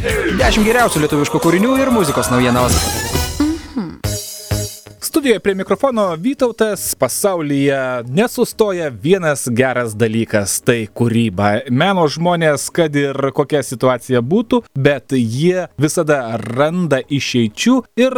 10 geriausių lietuviškų kūrinių ir muzikos naujienos. Studijoje prie mikrofono Vytautas pasaulyje nesustoja vienas geras dalykas - tai kūryba. Meno žmonės, kad ir kokia situacija būtų, bet jie visada randa išeičių ir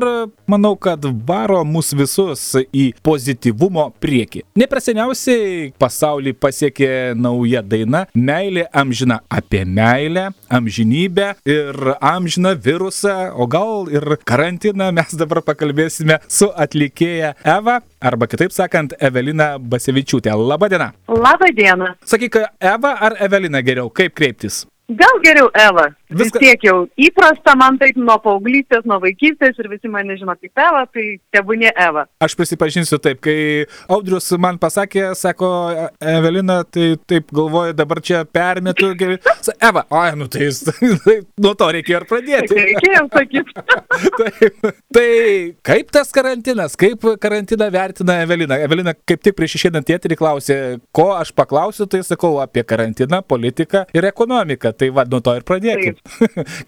manau, kad varo mus visus į pozityvumo priekį. Nepreseniausiai pasaulį pasiekė nauja daina - Meilė amžina apie meilę, amžinybę ir amžiną virusą, o gal ir karantiną mes dabar pakalbėsime su atlikėju atlikėja Eva, arba kitaip sakant, Evelina Basevičiūtė. Labadiena. Labadiena. Sakyk, Eva ar Evelina geriau, kaip kreiptis? Gal geriau Eva. Viską... Vis tiek jau įprasta man taip nuo paauglystės, nuo vaikystės ir visi mane žino kaip Eva, tai tebūnė Eva. Aš prisipažinsiu taip, kai Audrius man pasakė, sako, Evelina, tai taip galvoju, dabar čia permetu. Eva, oi, nu tai, tai nuo to reikėjo ir pradėti. Reikėjo sakyti. taip, tai kaip tas karantinas, kaip karantiną vertina Evelina? Evelina kaip tik prieš išėdant tėterį klausė, ko aš paklausiu, tai sakau apie karantiną, politiką ir ekonomiką. Tai vad, nuo to ir pradėkime.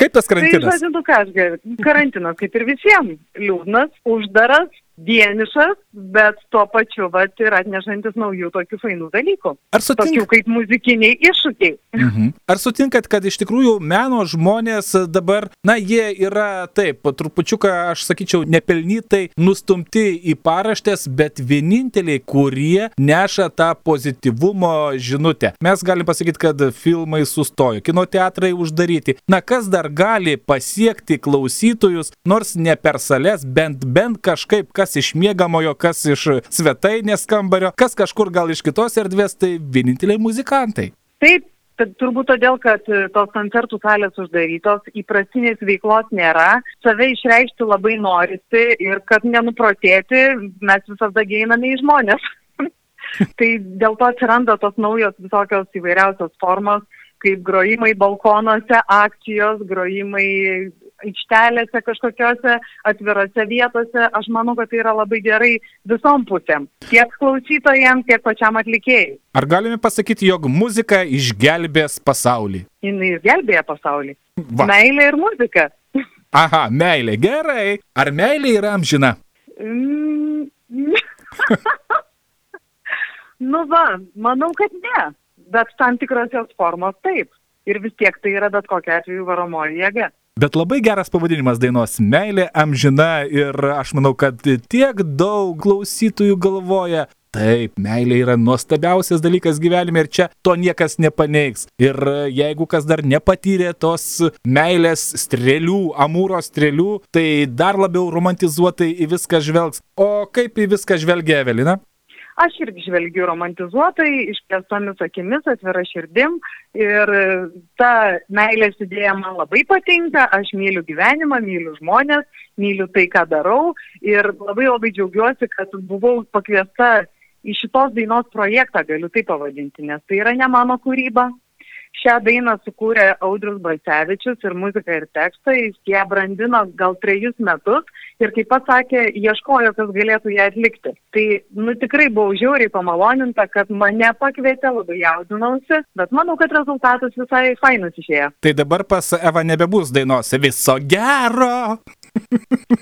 Kaip tas karantinas? Tai, žodžiu, ką aš geriu. Karantinas kaip ir visiems. Liūdnas, uždaras, vienišas, bet tuo pačiu vat, ir atnešantis naujų tokių fainų dalykų. Ar sutinkat? Tokių kaip muzikiniai iššūkiai. Mhm. Ar sutinkat, kad iš tikrųjų meno žmonės dabar, na, jie yra taip, trupučiuką, aš sakyčiau, nepelnytai nustumti į paraštės, bet vieninteliai, kurie neša tą pozityvumo žinutę. Mes galim pasakyti, kad filmai sustojo, kino teatrai uždaryti. Na, kas dar gali pasiekti klausytojus, nors ne per sales, bent, bent kažkaip, kas kas iš mėgamojo, kas iš svetainės kambario, kas kažkur gal iš kitos erdvės, tai vieninteliai muzikantai. Taip, turbūt todėl, kad tos koncertų salės uždarytos, įprastinės veiklos nėra, save išreikšti labai norisi ir kad nenuprotėti, mes visada geiname į žmonės. tai dėl to atsiranda tos naujos visokios įvairiausios formos, kaip grojimai balkonuose, akcijos, grojimai aikštelėse kažkokiose atvirose vietose, aš manau, kad tai yra labai gerai visom pusėm. Tiek klausytojams, tiek pačiam atlikėjai. Ar galime pasakyti, jog muzika išgelbės pasaulį? Jis išgelbėja pasaulį. Va. Meilė ir muzika. Aha, meilė, gerai. Ar meilė yra amžina? Mm. nu va, manau, kad ne. Bet tam tikros jos formos taip. Ir vis tiek tai yra bet kokia atveju varomoji jėga. Bet labai geras pavadinimas dainos - Meilė amžina ir aš manau, kad tiek daug klausytojų galvoja, Taip, meilė yra nuostabiausias dalykas gyvenime ir čia to niekas nepaneigs. Ir jeigu kas dar nepatyrė tos meilės strėlių, amūro strėlių, tai dar labiau romantizuotai į viską žvelgs. O kaip į viską žvelgia Evelina? Aš irgi žvelgiu romantizuotai, išplėstomis akimis, atvira širdim ir ta meilės idėja man labai patinka, aš myliu gyvenimą, myliu žmonės, myliu tai, ką darau ir labai labai džiaugiuosi, kad buvau pakviesta į šitos dainos projektą, galiu tai pavadinti, nes tai yra ne mano kūryba, Šią dainą sukūrė Audrius Balcevičius ir muzika ir tekstai, jis ją brandino gal trejus metus ir kaip pats sakė, ieškojo, kas galėtų ją atlikti. Tai, nu, tikrai buvau žiauriai pamaloninta, kad mane pakvietė, labai jaudinausi, bet manau, kad rezultatas visai fainas išėjo. Tai dabar pas Eva nebebus dainos viso gero.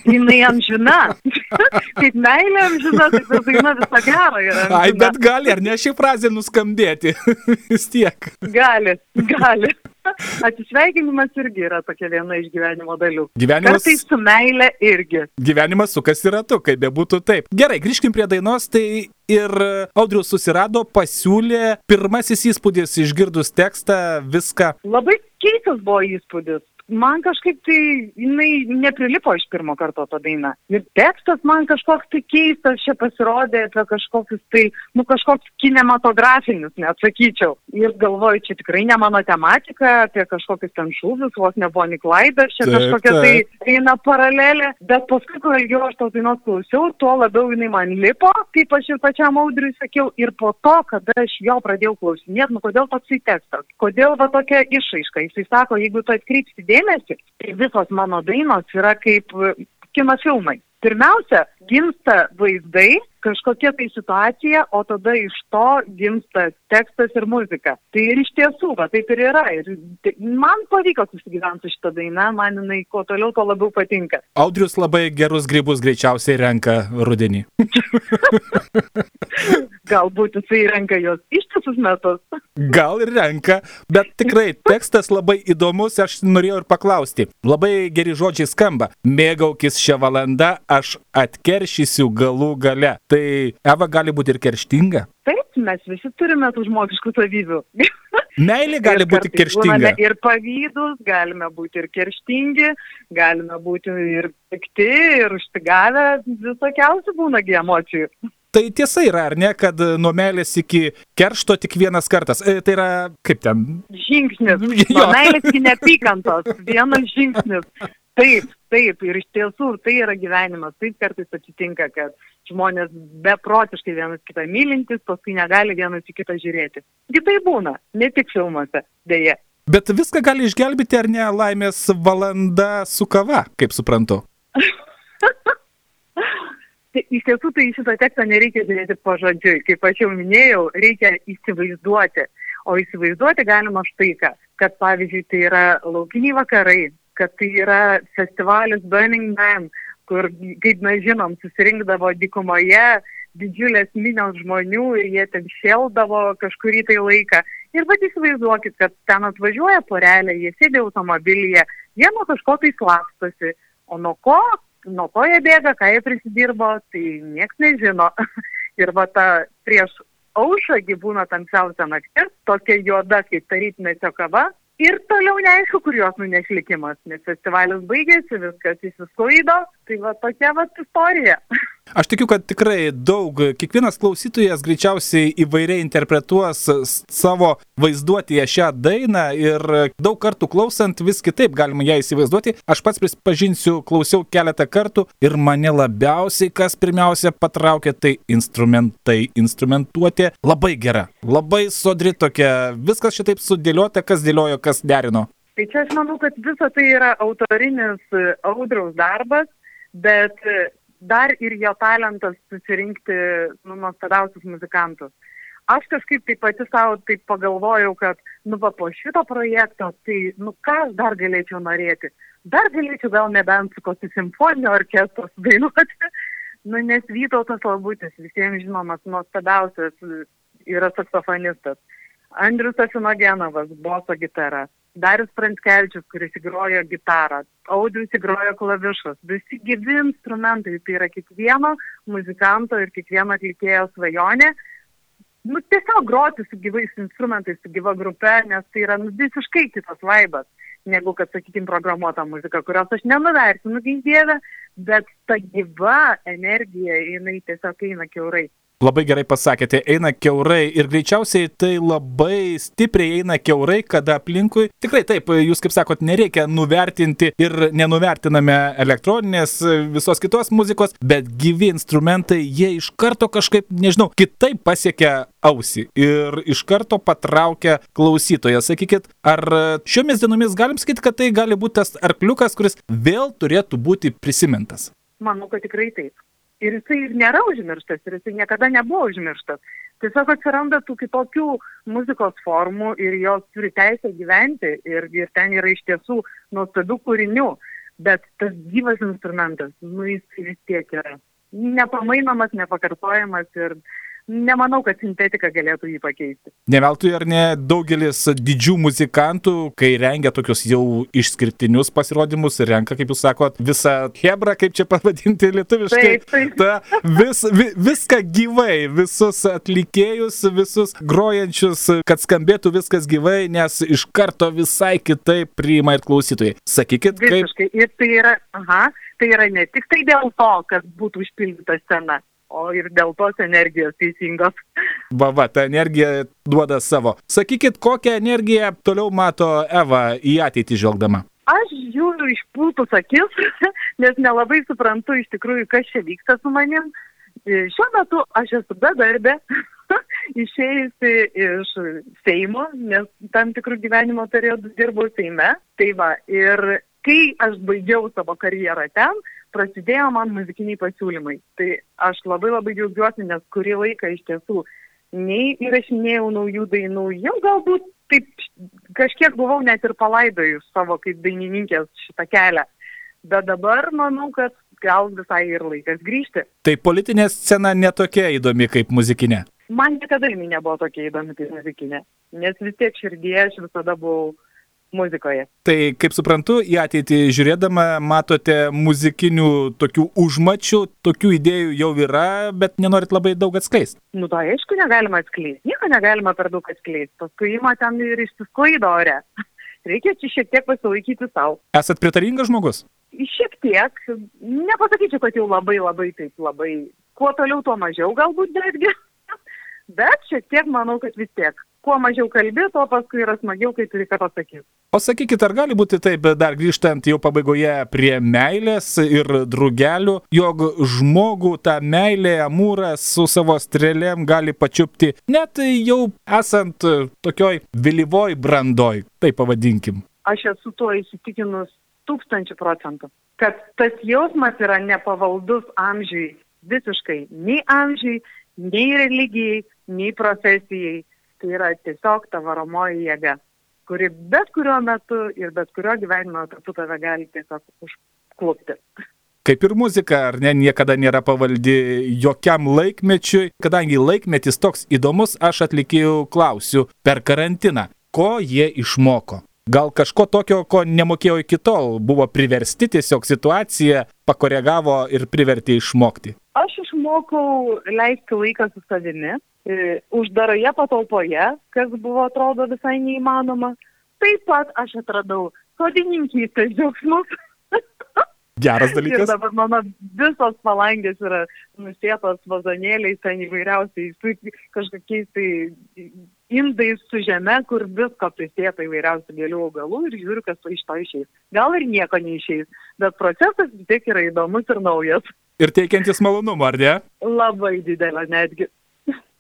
Jinai amžina. Kaip meilė amžina, tai ta daina visą gerą yra. Amžina. Ai, bet gali, ar ne ši frazė nuskambėti? Vis tiek. Gali, gali. Atsisveikinimas irgi yra tokia viena iš gyvenimo dalių. Gyvenimas. Kartais su meilė irgi. Gyvenimas sukasi ratu, kaip bebūtų taip. Gerai, grįžkim prie dainos, tai ir Audrius susirado, pasiūlė pirmasis įspūdis išgirdus tekstą, viską. Labai keistas buvo įspūdis man kažkaip tai jinai neprilipo iš pirmo karto tą dainą. Ir tekstas man kažkoks tai keistas čia pasirodė apie kažkokius tai, nu kažkoks kinematografinis, net sakyčiau. Ir galvoju, čia tikrai ne mano tematika, apie kažkokius ten šūvius, vos ne Bonnie Clyde, čia taip, kažkokia taip. tai eina paralelė. Bet paskui, kuo ilgiau aš tos dainos klausiau, tuo labiau jinai man lipo, kaip aš ir pačiam audriui sakiau. Ir po to, kada aš jo pradėjau klausinėti, nu kodėl toksai tekstas, kodėl va tokia išaiška. Jisai sako, jeigu tu atkreipsi dėmesį, tai visos mano dainos yra kaip e, kino filmai. Pirmiausia, gimsta vaizdai, kažkokia tai situacija, o tada iš to gimsta tekstas ir muzika. Tai ir iš tiesų, va, taip ir yra. Ir man pavyko susigyventi su šitą dainą, man jinai kuo toliau, tuo labiau patinka. Audrius labai gerus grybus greičiausiai renka rudenį. Galbūt jisai renka jos ištisus metus. Gal ir renka, bet tikrai tekstas labai įdomus, aš norėjau ir paklausti. Labai geri žodžiai skamba. Mėgaukis šią valandą, aš atkeršysiu galų gale. Tai Eva gali būti ir kerštinga. Taip, mes visi turime tų žmogiškų savybių. Meilė gali būti kerštinga. Ir pavydus, galime būti ir kerštingi, galime būti ir pikti, ir užsigavę, visokiausių būnagi emocijų. Tai tiesa yra, ar ne, kad nuo meilės iki keršto tik vienas kartas. E, tai yra, kaip ten? Žingsnis. Nuo meilės iki neapykantos. Vienas žingsnis. Taip, taip. Ir iš tiesų tai yra gyvenimas. Taip kartais atsitinka, kad žmonės beprotiškai vienas kitą mylintis, paskui negali vienas į kitą žiūrėti. Kitai būna, ne tik filmuose, dėje. Bet viską gali išgelbėti, ar ne, laimės valanda su kava, kaip suprantu. Tai iš tiesų tai šitą tekstą nereikia žiūrėti pažodžiui. Kaip aš jau minėjau, reikia įsivaizduoti. O įsivaizduoti galima štai ką. Kad pavyzdžiui tai yra laukiniai vakarai, kad tai yra festivalis Burning Man, kur, kaip mes žinom, susirinkdavo dykumoje didžiulės minios žmonių ir jie ten šėldavo kažkurį tai laiką. Ir vad įsivaizduokit, kad ten atvažiuoja porelė, jie sėdė automobilyje, jie nuo kažko tai slapstosi. O nuo ko, nuo ko jie bėga, ką jie prisidirbo, tai nieks nežino. ir va ta prieš aušągi būna tamsiausia naktis, tokia juoda kaip tarytmečio kava. Ir toliau neaišku, kur jos nuneš likimas, nes festivalis baigėsi, viskas įsisklaido, tai va tokia va istorija. Aš tikiu, kad tikrai daug, kiekvienas klausytojas greičiausiai įvairiai interpretuos savo vaizduotėje šią dainą ir daug kartų klausant vis kitaip galima ją įsivaizduoti. Aš pats prisipažinsiu, klausiau keletą kartų ir mane labiausiai, kas pirmiausia patraukė, tai instrumentai, instrumentuotė labai gera, labai sodri tokia, viskas šitaip sudėliota, kas dėliojo, kas derino. Tai čia aš manau, kad visa tai yra autorinis e, audriaus darbas, bet e, dar ir jo talentas susirinkti nu, nuostabiausius muzikantus. Aš kažkaip taip pati savo taip pagalvojau, kad, nu, va, po šito projekto, tai, nu, ką aš dar galėčiau norėti? Dar galėčiau gal nebent su kokiu simfoninio orkestru dainuoti. Nu, nes Vytautas Labutis, visiems žinomas, nuostabiausias e, yra saksofonistas. Andrius Asinogenovas, boso gitara. Darius Pranskevičius, kuris įgrojo gitarą. Audrius įgrojo klavišus. Visi gyvi instrumentai, tai yra kiekvieno muzikanto ir kiekvieno atlikėjo svajonė. Nu, tiesiog groti su gyvais instrumentais, su gyva grupe, nes tai yra nu, visiškai kitas vaibas, negu kad, sakykime, programuota muzika, kurios aš nenuvertinu, ginkdėvę, bet ta gyva energija, jinai tiesiog eina keurai. Labai gerai pasakėte, eina keurai ir greičiausiai tai labai stipriai eina keurai, kada aplinkui, tikrai taip, jūs kaip sakot, nereikia nuvertinti ir nenuvertiname elektroninės visos kitos muzikos, bet gyvi instrumentai, jie iš karto kažkaip, nežinau, kitaip pasiekia ausį ir iš karto patraukia klausytoją. Sakykit, ar šiomis dienomis galim sakyti, kad tai gali būti tas arkliukas, kuris vėl turėtų būti prisimintas? Manau, kad tikrai taip. Ir jisai ir nėra užmirštas, ir jisai niekada nebuvo užmirštas. Tiesiog atsiranda tų kitokių muzikos formų ir jos turi teisę gyventi ir, ir ten yra iš tiesų nuostabių kūrinių. Bet tas gyvas instrumentas, nu jis vis tiek yra nepamainomas, nepakartojamas ir nemanau, kad sintetika galėtų jį pakeisti. Neveltui ar ne daugelis didžių muzikantų, kai rengia tokius jau išskirtinius pasirodymus, renka, kaip jūs sakot, visą hebrą, kaip čia pavadinti lietuviškai. Taip, taip. Ta, vis, vi, viską gyvai, visus atlikėjus, visus grojančius, kad skambėtų viskas gyvai, nes iš karto visai kitaip priima ir klausytojai. Sakykit, kaip Visiškai. Ir tai yra, aha, tai yra ne tik tai dėl to, kad būtų užpildyta scena, o ir dėl tos energijos teisingos. va, va, ta energija duoda savo. Sakykit, kokią energiją toliau mato Eva į ateitį žvelgdama. Aš žiūriu išpūtus akis, nes nelabai suprantu iš tikrųjų, kas čia vyksta su manim. E, Šiuo metu aš esu bedarbė, išėjusi iš Seimo, nes tam tikrų gyvenimo periodų dirbau Seime. Tai va, ir kai aš baigiau savo karjerą ten, prasidėjo man muzikiniai pasiūlymai. Tai aš labai labai džiaugiuosi, nes kurį laiką iš tiesų nei įrašinėjau naujų dainų, jau galbūt taip kažkiek buvau net ir palaidojus savo kaip dainininkės šitą kelią. Bet dabar manau, kad gal visai ir laikas grįžti. Tai politinė scena netokia įdomi kaip muzikinė. Man niekada jinai nebuvo tokia įdomi kaip muzikinė, nes vis tiek širdie aš visada buvau muzikoje. Tai kaip suprantu, į ateitį žiūrėdama matote muzikinių tokių užmačių, tokių idėjų jau yra, bet nenorit labai daug atskleisti. Nu, to aišku negalima atskleisti. Nieko negalima per daug atskleisti. Paskui ima ten ir išsisklaido ore. Reikia čia šiek tiek pasilaikyti savo. Esat pritaringas žmogus? Šiek tiek. Nepasakyčiau, kad jau labai labai taip labai. Kuo toliau, tuo mažiau galbūt netgi. Bet šiek tiek manau, kad vis tiek kuo mažiau kalbė, tuo paskui yra smagiau, kai turi ką pasakyti. O sakykit, ar gali būti taip, dar grįžtant jau pabaigoje prie meilės ir drugelių, jog žmogų tą meilę amūras su savo strėlėm gali pačiupti net jau esant tokioj vėlyvoj brandoj, tai pavadinkim. Aš esu tuo įsitikinus tūkstančių procentų, kad tas jausmas yra nepavaldus amžiui, visiškai nei amžiui, nei religijai, nei profesijai. Tai yra tiesiog ta varomoji jėga, kuri bet kuriuo metu ir bet kurio gyvenimo etapu tave gali tiesiog užklupti. Kaip ir muzika, ar ne, niekada nėra pavaldi jokiam laikmečiui. Kadangi laikmetis toks įdomus, aš atlikėjų klausiu per karantiną, ko jie išmoko. Gal kažko tokio, ko nemokėjo iki tol, buvo priversti tiesiog situacija, pakoregavo ir privertė išmokti. Aš išmokau leisti laiką su savimi, E, uždaroje patalpoje, kas buvo atrodo visai neįmanoma. Taip pat aš atradau sodininkystės džiaugsmus. Geras dalykas. Ir dabar mano visos palangės yra nusėtos vazonėliais, ten įvairiausiais, kažkokiais tai indais su žeme, kur visko prisėta įvairiausių gėlių augalų ir žiūriu, kas iš to išeis. Gal ir nieko neišeis, bet procesas vis tiek yra įdomus ir naujas. Ir teikiantis malonumą, ar ne? Labai didelę netgi.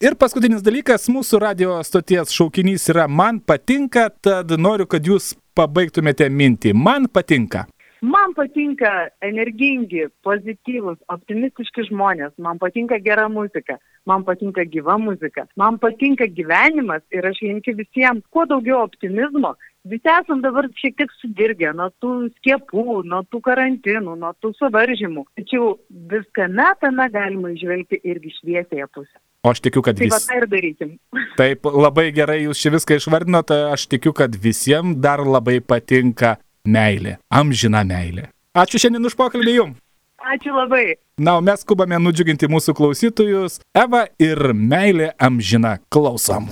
Ir paskutinis dalykas, mūsų radio stoties šaukinys yra man patinka, tad noriu, kad jūs pabaigtumėte mintį. Man patinka. Man patinka energingi, pozityvus, optimistiški žmonės, man patinka gera muzika, man patinka gyva muzika, man patinka gyvenimas ir aš linkiu visiems kuo daugiau optimizmo. Visi esam dabar šiek tiek sudirgę nuo tų skiepų, nuo tų karantinų, nuo tų suvaržymų. Tačiau viskame tame galima išvelgti irgi šviesėje pusę. O aš tikiu, kad visi. Taip, ir darykim. Taip, labai gerai jūs čia viską išvardinote, aš tikiu, kad visiems dar labai patinka meilė, amžina meilė. Ačiū šiandien už pokalbį jums. Ačiū labai. Na, o mes skubame nudžiuginti mūsų klausytojus. Eva ir meilė amžina. Klausom.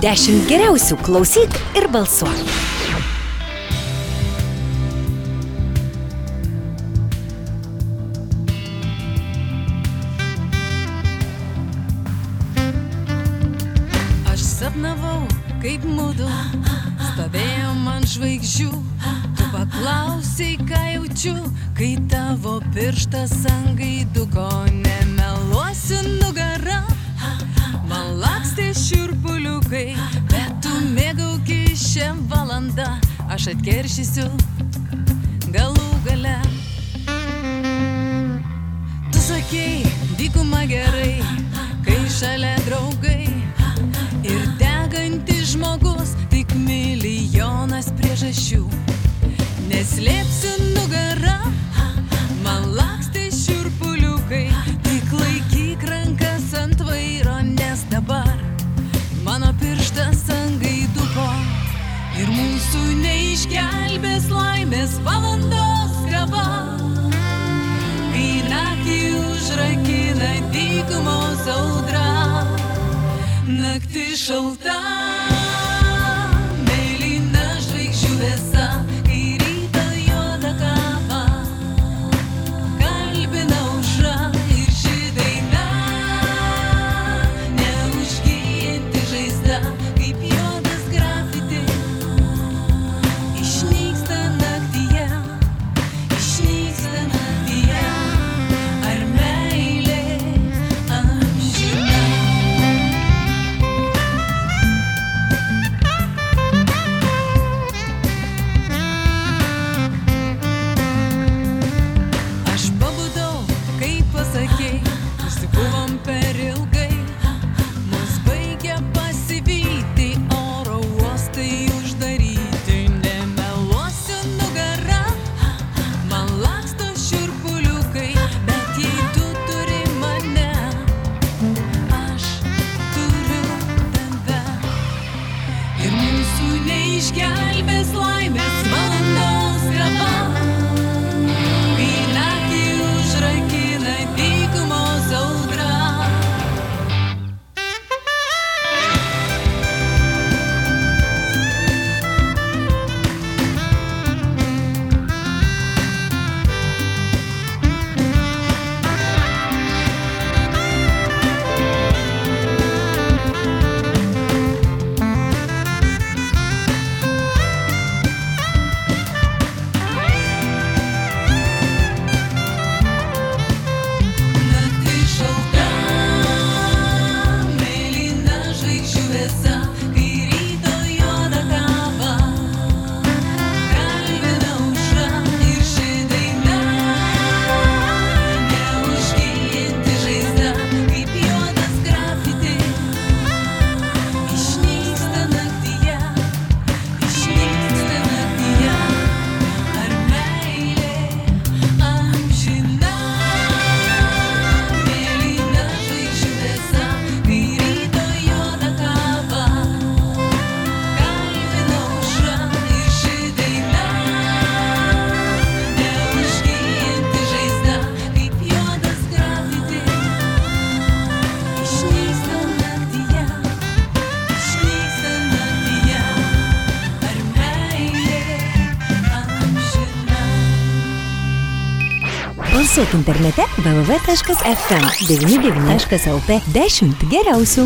Dešimt geriausių klausyk ir balsuok. kaip mūdu, stovėjom ant žvaigždžių. Tu paklausai, ką jaučiu, kai tavo pirštas ant gaiduko nemeluosiu nugarą. Man lakstė širpuliukai, bet tu mėgauki šią valandą, aš atkeršysiu galų gale. Tu sakei, dykuma gerai, kai šalia draugai ir degantis žmogus tik milijonas priežasčių. Neslėpsiu nugarą, man lakstė šiurpuliukai, tik laikyk rankas ant vairo, nes dabar mano pirštas ant gaiduko ir mūsų neišgelbės laimės valandos graba. Kai naktį užrakina dykumos audra. Naktis šalta Balsuok internete www.fm99.lt 10 geriausių.